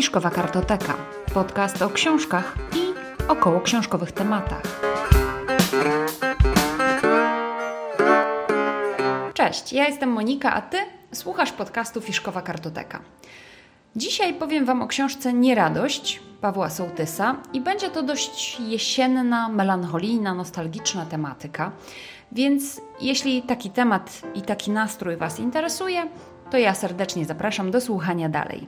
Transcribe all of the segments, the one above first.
Fiszkowa Kartoteka. Podcast o książkach i około książkowych tematach. Cześć, ja jestem Monika, a ty słuchasz podcastu Fiszkowa Kartoteka. Dzisiaj powiem Wam o książce Nieradość Pawła Sołtysa i będzie to dość jesienna, melancholijna, nostalgiczna tematyka. Więc jeśli taki temat i taki nastrój Was interesuje, to ja serdecznie zapraszam do słuchania dalej.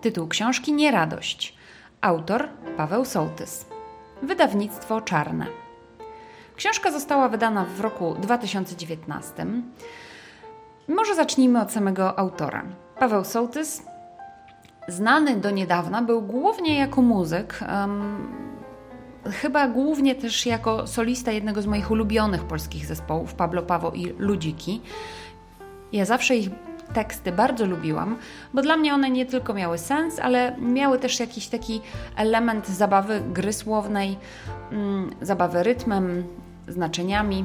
Tytuł książki Nieradość. Autor Paweł Sołtys. Wydawnictwo Czarne. Książka została wydana w roku 2019. Może zacznijmy od samego autora. Paweł Sołtys, znany do niedawna, był głównie jako muzyk. Um, chyba głównie też jako solista jednego z moich ulubionych polskich zespołów, Pablo Pawo i Ludziki. Ja zawsze ich teksty bardzo lubiłam, bo dla mnie one nie tylko miały sens, ale miały też jakiś taki element zabawy gry słownej, mm, zabawy rytmem, znaczeniami.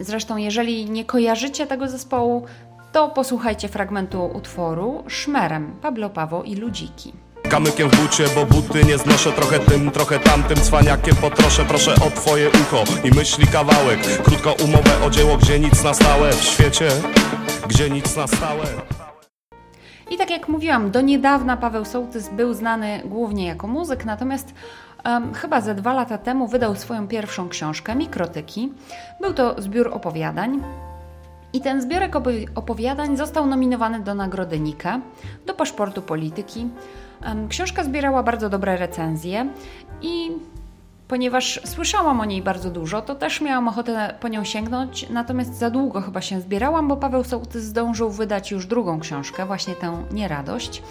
Zresztą, jeżeli nie kojarzycie tego zespołu, to posłuchajcie fragmentu utworu Szmerem Pablo Pawo i Ludziki. Kamykiem w bucie, bo buty nie znoszę Trochę tym, trochę tamtym cwaniakiem potroszę Proszę o twoje ucho i myśli kawałek Krótko umowę o dzieło, gdzie nic na stałe W świecie, gdzie nic na stałe i tak jak mówiłam, do niedawna Paweł Sołtys był znany głównie jako muzyk, natomiast um, chyba ze dwa lata temu wydał swoją pierwszą książkę, Mikrotyki. Był to zbiór opowiadań. I ten zbiorek opowiadań został nominowany do Nagrody Nike, do Paszportu Polityki. Książka zbierała bardzo dobre recenzje i ponieważ słyszałam o niej bardzo dużo, to też miałam ochotę po nią sięgnąć, natomiast za długo chyba się zbierałam, bo Paweł Sołtys zdążył wydać już drugą książkę, właśnie tę Nieradość.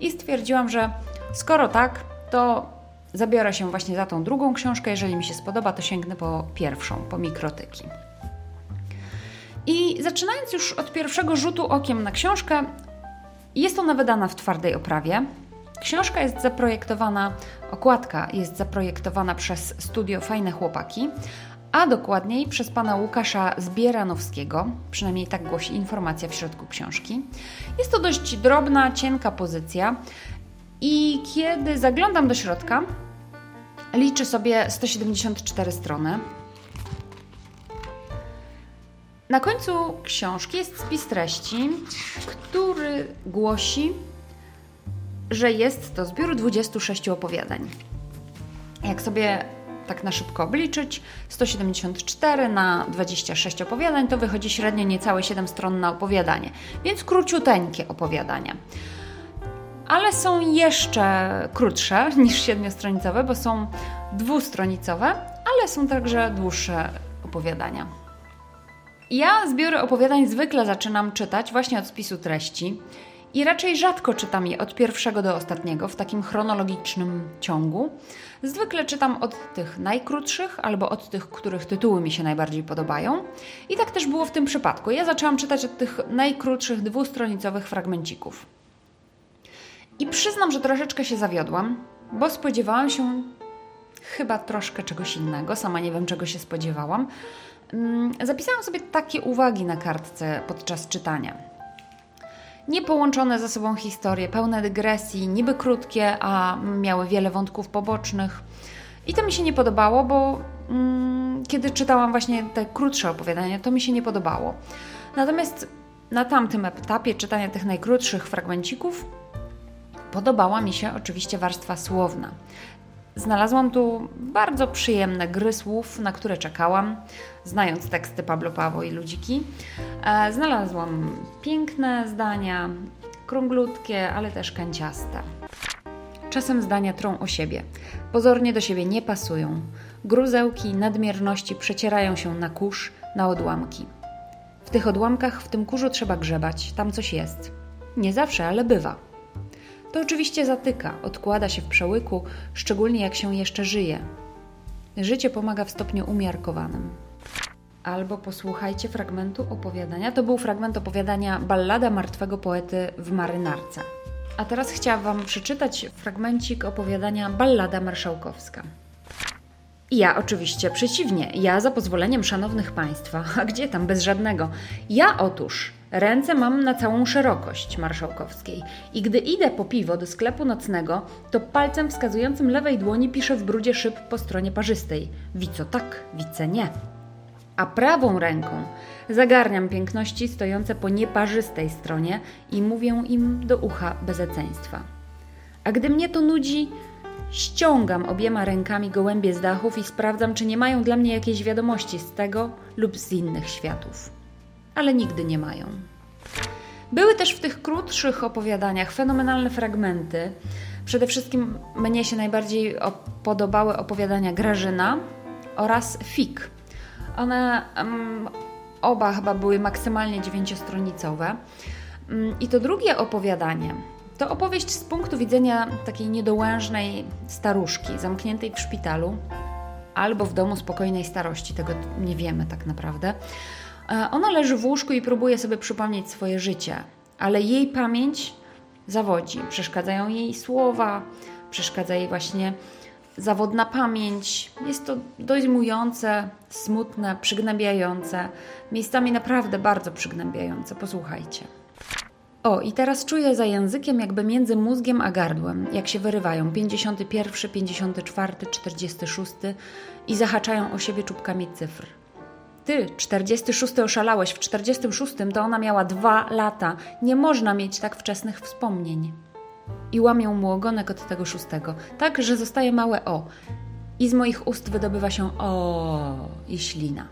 I stwierdziłam, że skoro tak, to zabiorę się właśnie za tą drugą książkę. Jeżeli mi się spodoba, to sięgnę po pierwszą, po mikrotyki. I zaczynając już od pierwszego rzutu okiem na książkę, jest ona wydana w twardej oprawie. Książka jest zaprojektowana, okładka jest zaprojektowana przez studio Fajne Chłopaki, a dokładniej przez pana Łukasza Zbieranowskiego, przynajmniej tak głosi informacja w środku książki. Jest to dość drobna, cienka pozycja i kiedy zaglądam do środka, liczy sobie 174 strony. Na końcu książki jest spis treści, który głosi, że jest to zbiór 26 opowiadań. Jak sobie tak na szybko obliczyć, 174 na 26 opowiadań to wychodzi średnio niecałe 7 stron na opowiadanie, więc króciuteńkie opowiadania. Ale są jeszcze krótsze niż siedmiostronicowe, bo są dwustronicowe, ale są także dłuższe opowiadania. Ja zbiory opowiadań zwykle zaczynam czytać właśnie od spisu treści i raczej rzadko czytam je od pierwszego do ostatniego w takim chronologicznym ciągu. Zwykle czytam od tych najkrótszych albo od tych, których tytuły mi się najbardziej podobają. I tak też było w tym przypadku. Ja zaczęłam czytać od tych najkrótszych dwustronicowych fragmencików. I przyznam, że troszeczkę się zawiodłam, bo spodziewałam się chyba troszkę czegoś innego. Sama nie wiem, czego się spodziewałam. Mm, zapisałam sobie takie uwagi na kartce podczas czytania niepołączone ze sobą historie, pełne dygresji, niby krótkie, a miały wiele wątków pobocznych. I to mi się nie podobało, bo mm, kiedy czytałam właśnie te krótsze opowiadania, to mi się nie podobało. Natomiast na tamtym etapie czytania tych najkrótszych fragmencików podobała mi się oczywiście warstwa słowna. Znalazłam tu bardzo przyjemne gry słów, na które czekałam, znając teksty Pablo Pawo i Ludziki. E, znalazłam piękne zdania, krąglutkie, ale też kanciaste. Czasem zdania trą o siebie, pozornie do siebie nie pasują. Gruzełki, nadmierności przecierają się na kurz, na odłamki. W tych odłamkach, w tym kurzu trzeba grzebać, tam coś jest. Nie zawsze, ale bywa. To oczywiście zatyka, odkłada się w przełyku, szczególnie jak się jeszcze żyje. Życie pomaga w stopniu umiarkowanym. Albo posłuchajcie fragmentu opowiadania. To był fragment opowiadania Ballada martwego poety w marynarce. A teraz chciałam Wam przeczytać fragmencik opowiadania Ballada marszałkowska. Ja oczywiście przeciwnie, ja za pozwoleniem szanownych państwa, a gdzie tam bez żadnego. Ja otóż Ręce mam na całą szerokość marszałkowskiej i gdy idę po piwo do sklepu nocnego, to palcem wskazującym lewej dłoni piszę w brudzie szyb po stronie parzystej. Wico tak, wice nie. A prawą ręką zagarniam piękności stojące po nieparzystej stronie i mówię im do ucha bezeceństwa. A gdy mnie to nudzi, ściągam obiema rękami gołębie z dachów i sprawdzam, czy nie mają dla mnie jakiejś wiadomości z tego lub z innych światów ale nigdy nie mają. Były też w tych krótszych opowiadaniach fenomenalne fragmenty. Przede wszystkim mnie się najbardziej podobały opowiadania Grażyna oraz Fik. One um, oba chyba były maksymalnie dziewięciostronicowe. Um, I to drugie opowiadanie to opowieść z punktu widzenia takiej niedołężnej staruszki zamkniętej w szpitalu albo w domu spokojnej starości, tego nie wiemy tak naprawdę. E, ona leży w łóżku i próbuje sobie przypomnieć swoje życie, ale jej pamięć zawodzi. Przeszkadzają jej słowa, przeszkadza jej właśnie zawodna pamięć. Jest to dojmujące, smutne, przygnębiające, miejscami naprawdę bardzo przygnębiające. Posłuchajcie. O, i teraz czuję za językiem, jakby między mózgiem a gardłem, jak się wyrywają 51, 54, 46 i zahaczają o siebie czubkami cyfr. Ty, 46 oszalałeś, w 46 to ona miała dwa lata. Nie można mieć tak wczesnych wspomnień. I łamią mu ogonek od tego szóstego, tak, że zostaje małe o. I z moich ust wydobywa się o i ślina.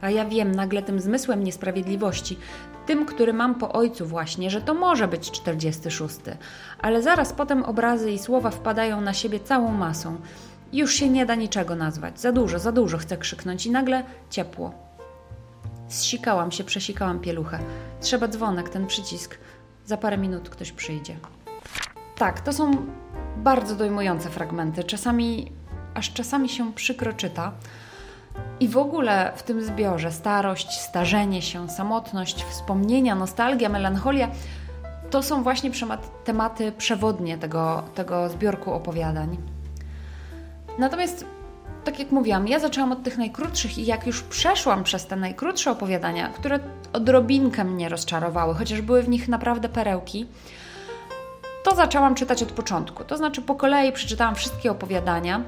A ja wiem nagle tym zmysłem niesprawiedliwości, tym, który mam po ojcu właśnie, że to może być 46, ale zaraz potem obrazy i słowa wpadają na siebie całą masą. Już się nie da niczego nazwać. Za dużo, za dużo chcę krzyknąć i nagle ciepło. Zsikałam się, przesikałam pieluchę. Trzeba dzwonek, ten przycisk. Za parę minut ktoś przyjdzie. Tak, to są bardzo dojmujące fragmenty. Czasami, aż czasami się przykro czyta. I w ogóle w tym zbiorze starość, starzenie się, samotność, wspomnienia, nostalgia, melancholia to są właśnie tematy przewodnie tego, tego zbiorku opowiadań. Natomiast, tak jak mówiłam, ja zaczęłam od tych najkrótszych i jak już przeszłam przez te najkrótsze opowiadania, które odrobinkę mnie rozczarowały, chociaż były w nich naprawdę perełki, to zaczęłam czytać od początku. To znaczy, po kolei przeczytałam wszystkie opowiadania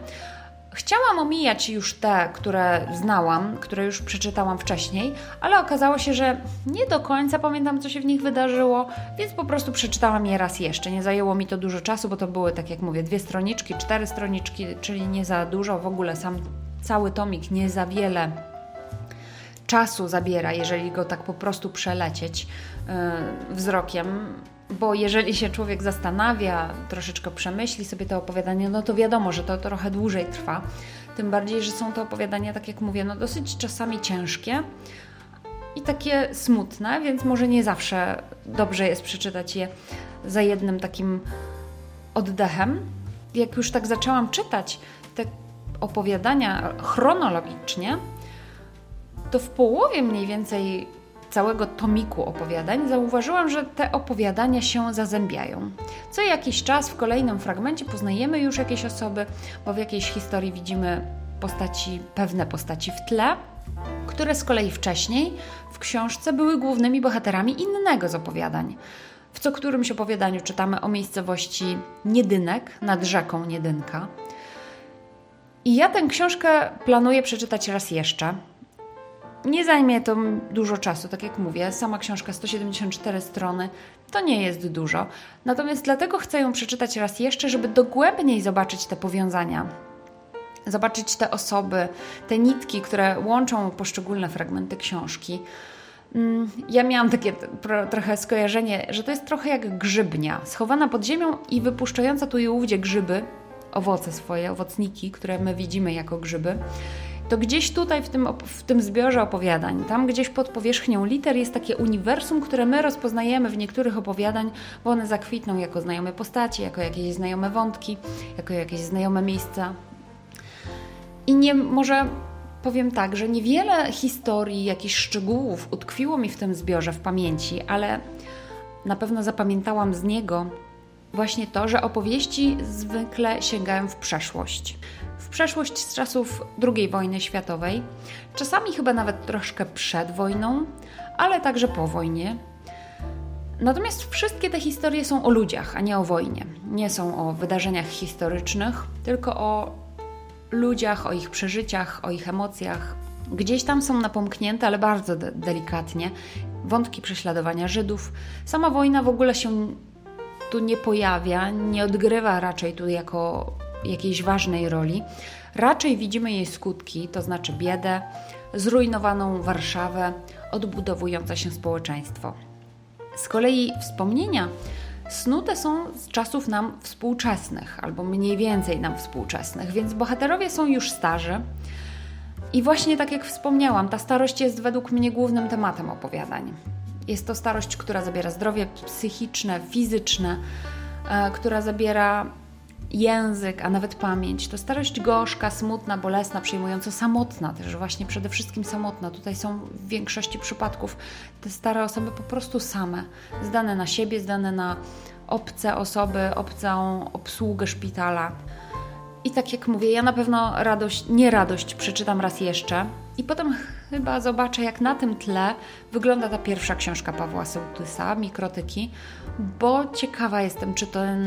Chciałam omijać już te, które znałam, które już przeczytałam wcześniej, ale okazało się, że nie do końca pamiętam, co się w nich wydarzyło, więc po prostu przeczytałam je raz jeszcze. Nie zajęło mi to dużo czasu, bo to były, tak jak mówię, dwie stroniczki, cztery stroniczki, czyli nie za dużo. W ogóle sam cały tomik nie za wiele czasu zabiera, jeżeli go tak po prostu przelecieć yy, wzrokiem bo jeżeli się człowiek zastanawia, troszeczkę przemyśli sobie to opowiadanie, no to wiadomo, że to trochę dłużej trwa. Tym bardziej, że są to opowiadania, tak jak mówię, no dosyć czasami ciężkie i takie smutne, więc może nie zawsze dobrze jest przeczytać je za jednym takim oddechem. Jak już tak zaczęłam czytać te opowiadania chronologicznie, to w połowie mniej więcej całego tomiku opowiadań, zauważyłam, że te opowiadania się zazębiają. Co jakiś czas w kolejnym fragmencie poznajemy już jakieś osoby, bo w jakiejś historii widzimy postaci, pewne postaci w tle, które z kolei wcześniej w książce były głównymi bohaterami innego z opowiadań. W co którymś opowiadaniu czytamy o miejscowości Niedynek nad rzeką Niedynka. I ja tę książkę planuję przeczytać raz jeszcze, nie zajmie to dużo czasu, tak jak mówię. Sama książka 174 strony to nie jest dużo. Natomiast dlatego chcę ją przeczytać raz jeszcze, żeby dogłębniej zobaczyć te powiązania. Zobaczyć te osoby, te nitki, które łączą poszczególne fragmenty książki. Mm, ja miałam takie trochę skojarzenie, że to jest trochę jak grzybnia, schowana pod ziemią i wypuszczająca tu i ówdzie grzyby, owoce swoje, owocniki, które my widzimy jako grzyby to gdzieś tutaj w tym, w tym zbiorze opowiadań, tam gdzieś pod powierzchnią liter jest takie uniwersum, które my rozpoznajemy w niektórych opowiadań, bo one zakwitną jako znajome postacie, jako jakieś znajome wątki, jako jakieś znajome miejsca. I nie może powiem tak, że niewiele historii, jakichś szczegółów utkwiło mi w tym zbiorze w pamięci, ale na pewno zapamiętałam z niego właśnie to, że opowieści zwykle sięgają w przeszłość przeszłość z czasów II wojny światowej, czasami chyba nawet troszkę przed wojną, ale także po wojnie. Natomiast wszystkie te historie są o ludziach, a nie o wojnie. Nie są o wydarzeniach historycznych, tylko o ludziach, o ich przeżyciach, o ich emocjach. Gdzieś tam są napomknięte, ale bardzo de delikatnie, wątki prześladowania Żydów. Sama wojna w ogóle się tu nie pojawia, nie odgrywa raczej tu jako jakiejś ważnej roli. Raczej widzimy jej skutki, to znaczy biedę, zrujnowaną Warszawę, odbudowujące się społeczeństwo. Z kolei wspomnienia snute są z czasów nam współczesnych, albo mniej więcej nam współczesnych, więc bohaterowie są już starzy. I właśnie tak jak wspomniałam, ta starość jest według mnie głównym tematem opowiadań. Jest to starość, która zabiera zdrowie psychiczne, fizyczne, e, która zabiera język, a nawet pamięć. To starość gorzka, smutna, bolesna, przejmująco samotna, też właśnie przede wszystkim samotna. Tutaj są w większości przypadków te stare osoby po prostu same, zdane na siebie, zdane na obce osoby, obcą obsługę szpitala. I tak jak mówię, ja na pewno radość, nie radość przeczytam raz jeszcze i potem chyba zobaczę, jak na tym tle wygląda ta pierwsza książka Pawła Sołtysa, Mikrotyki, bo ciekawa jestem, czy ten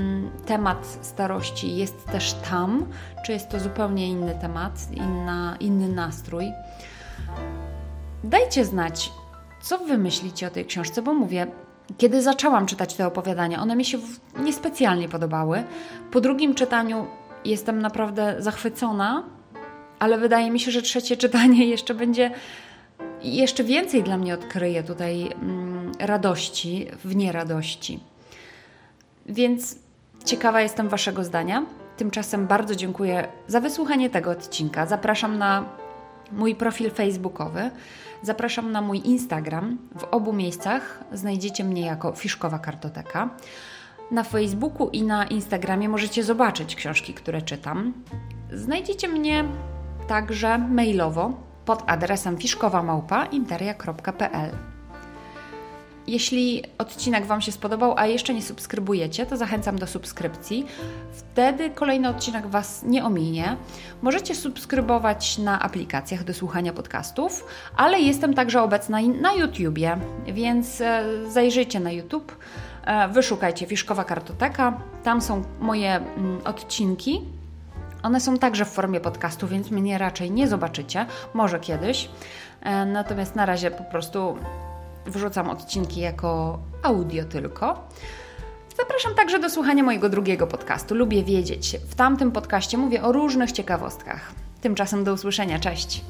temat starości jest też tam, czy jest to zupełnie inny temat, inna, inny nastrój. Dajcie znać, co wy myślicie o tej książce, bo mówię, kiedy zaczęłam czytać te opowiadania, one mi się niespecjalnie podobały. Po drugim czytaniu jestem naprawdę zachwycona, ale wydaje mi się, że trzecie czytanie jeszcze będzie jeszcze więcej dla mnie odkryje tutaj mm, radości w nieradości. Więc ciekawa jestem Waszego zdania. Tymczasem bardzo dziękuję za wysłuchanie tego odcinka. Zapraszam na mój profil facebookowy. Zapraszam na mój Instagram. W obu miejscach znajdziecie mnie jako Fiszkowa Kartoteka. Na Facebooku i na Instagramie możecie zobaczyć książki, które czytam. Znajdziecie mnie także mailowo pod adresem fiszkowamałpa.interia.pl jeśli odcinek Wam się spodobał, a jeszcze nie subskrybujecie, to zachęcam do subskrypcji. Wtedy kolejny odcinek Was nie ominie. Możecie subskrybować na aplikacjach do słuchania podcastów, ale jestem także obecna na YouTubie, więc e, zajrzyjcie na YouTube, e, wyszukajcie Fiszkowa Kartoteka. Tam są moje mm, odcinki. One są także w formie podcastu, więc mnie raczej nie zobaczycie, może kiedyś. E, natomiast na razie po prostu wrzucam odcinki jako audio tylko. Zapraszam także do słuchania mojego drugiego podcastu. Lubię wiedzieć. W tamtym podcaście mówię o różnych ciekawostkach. Tymczasem do usłyszenia. Cześć.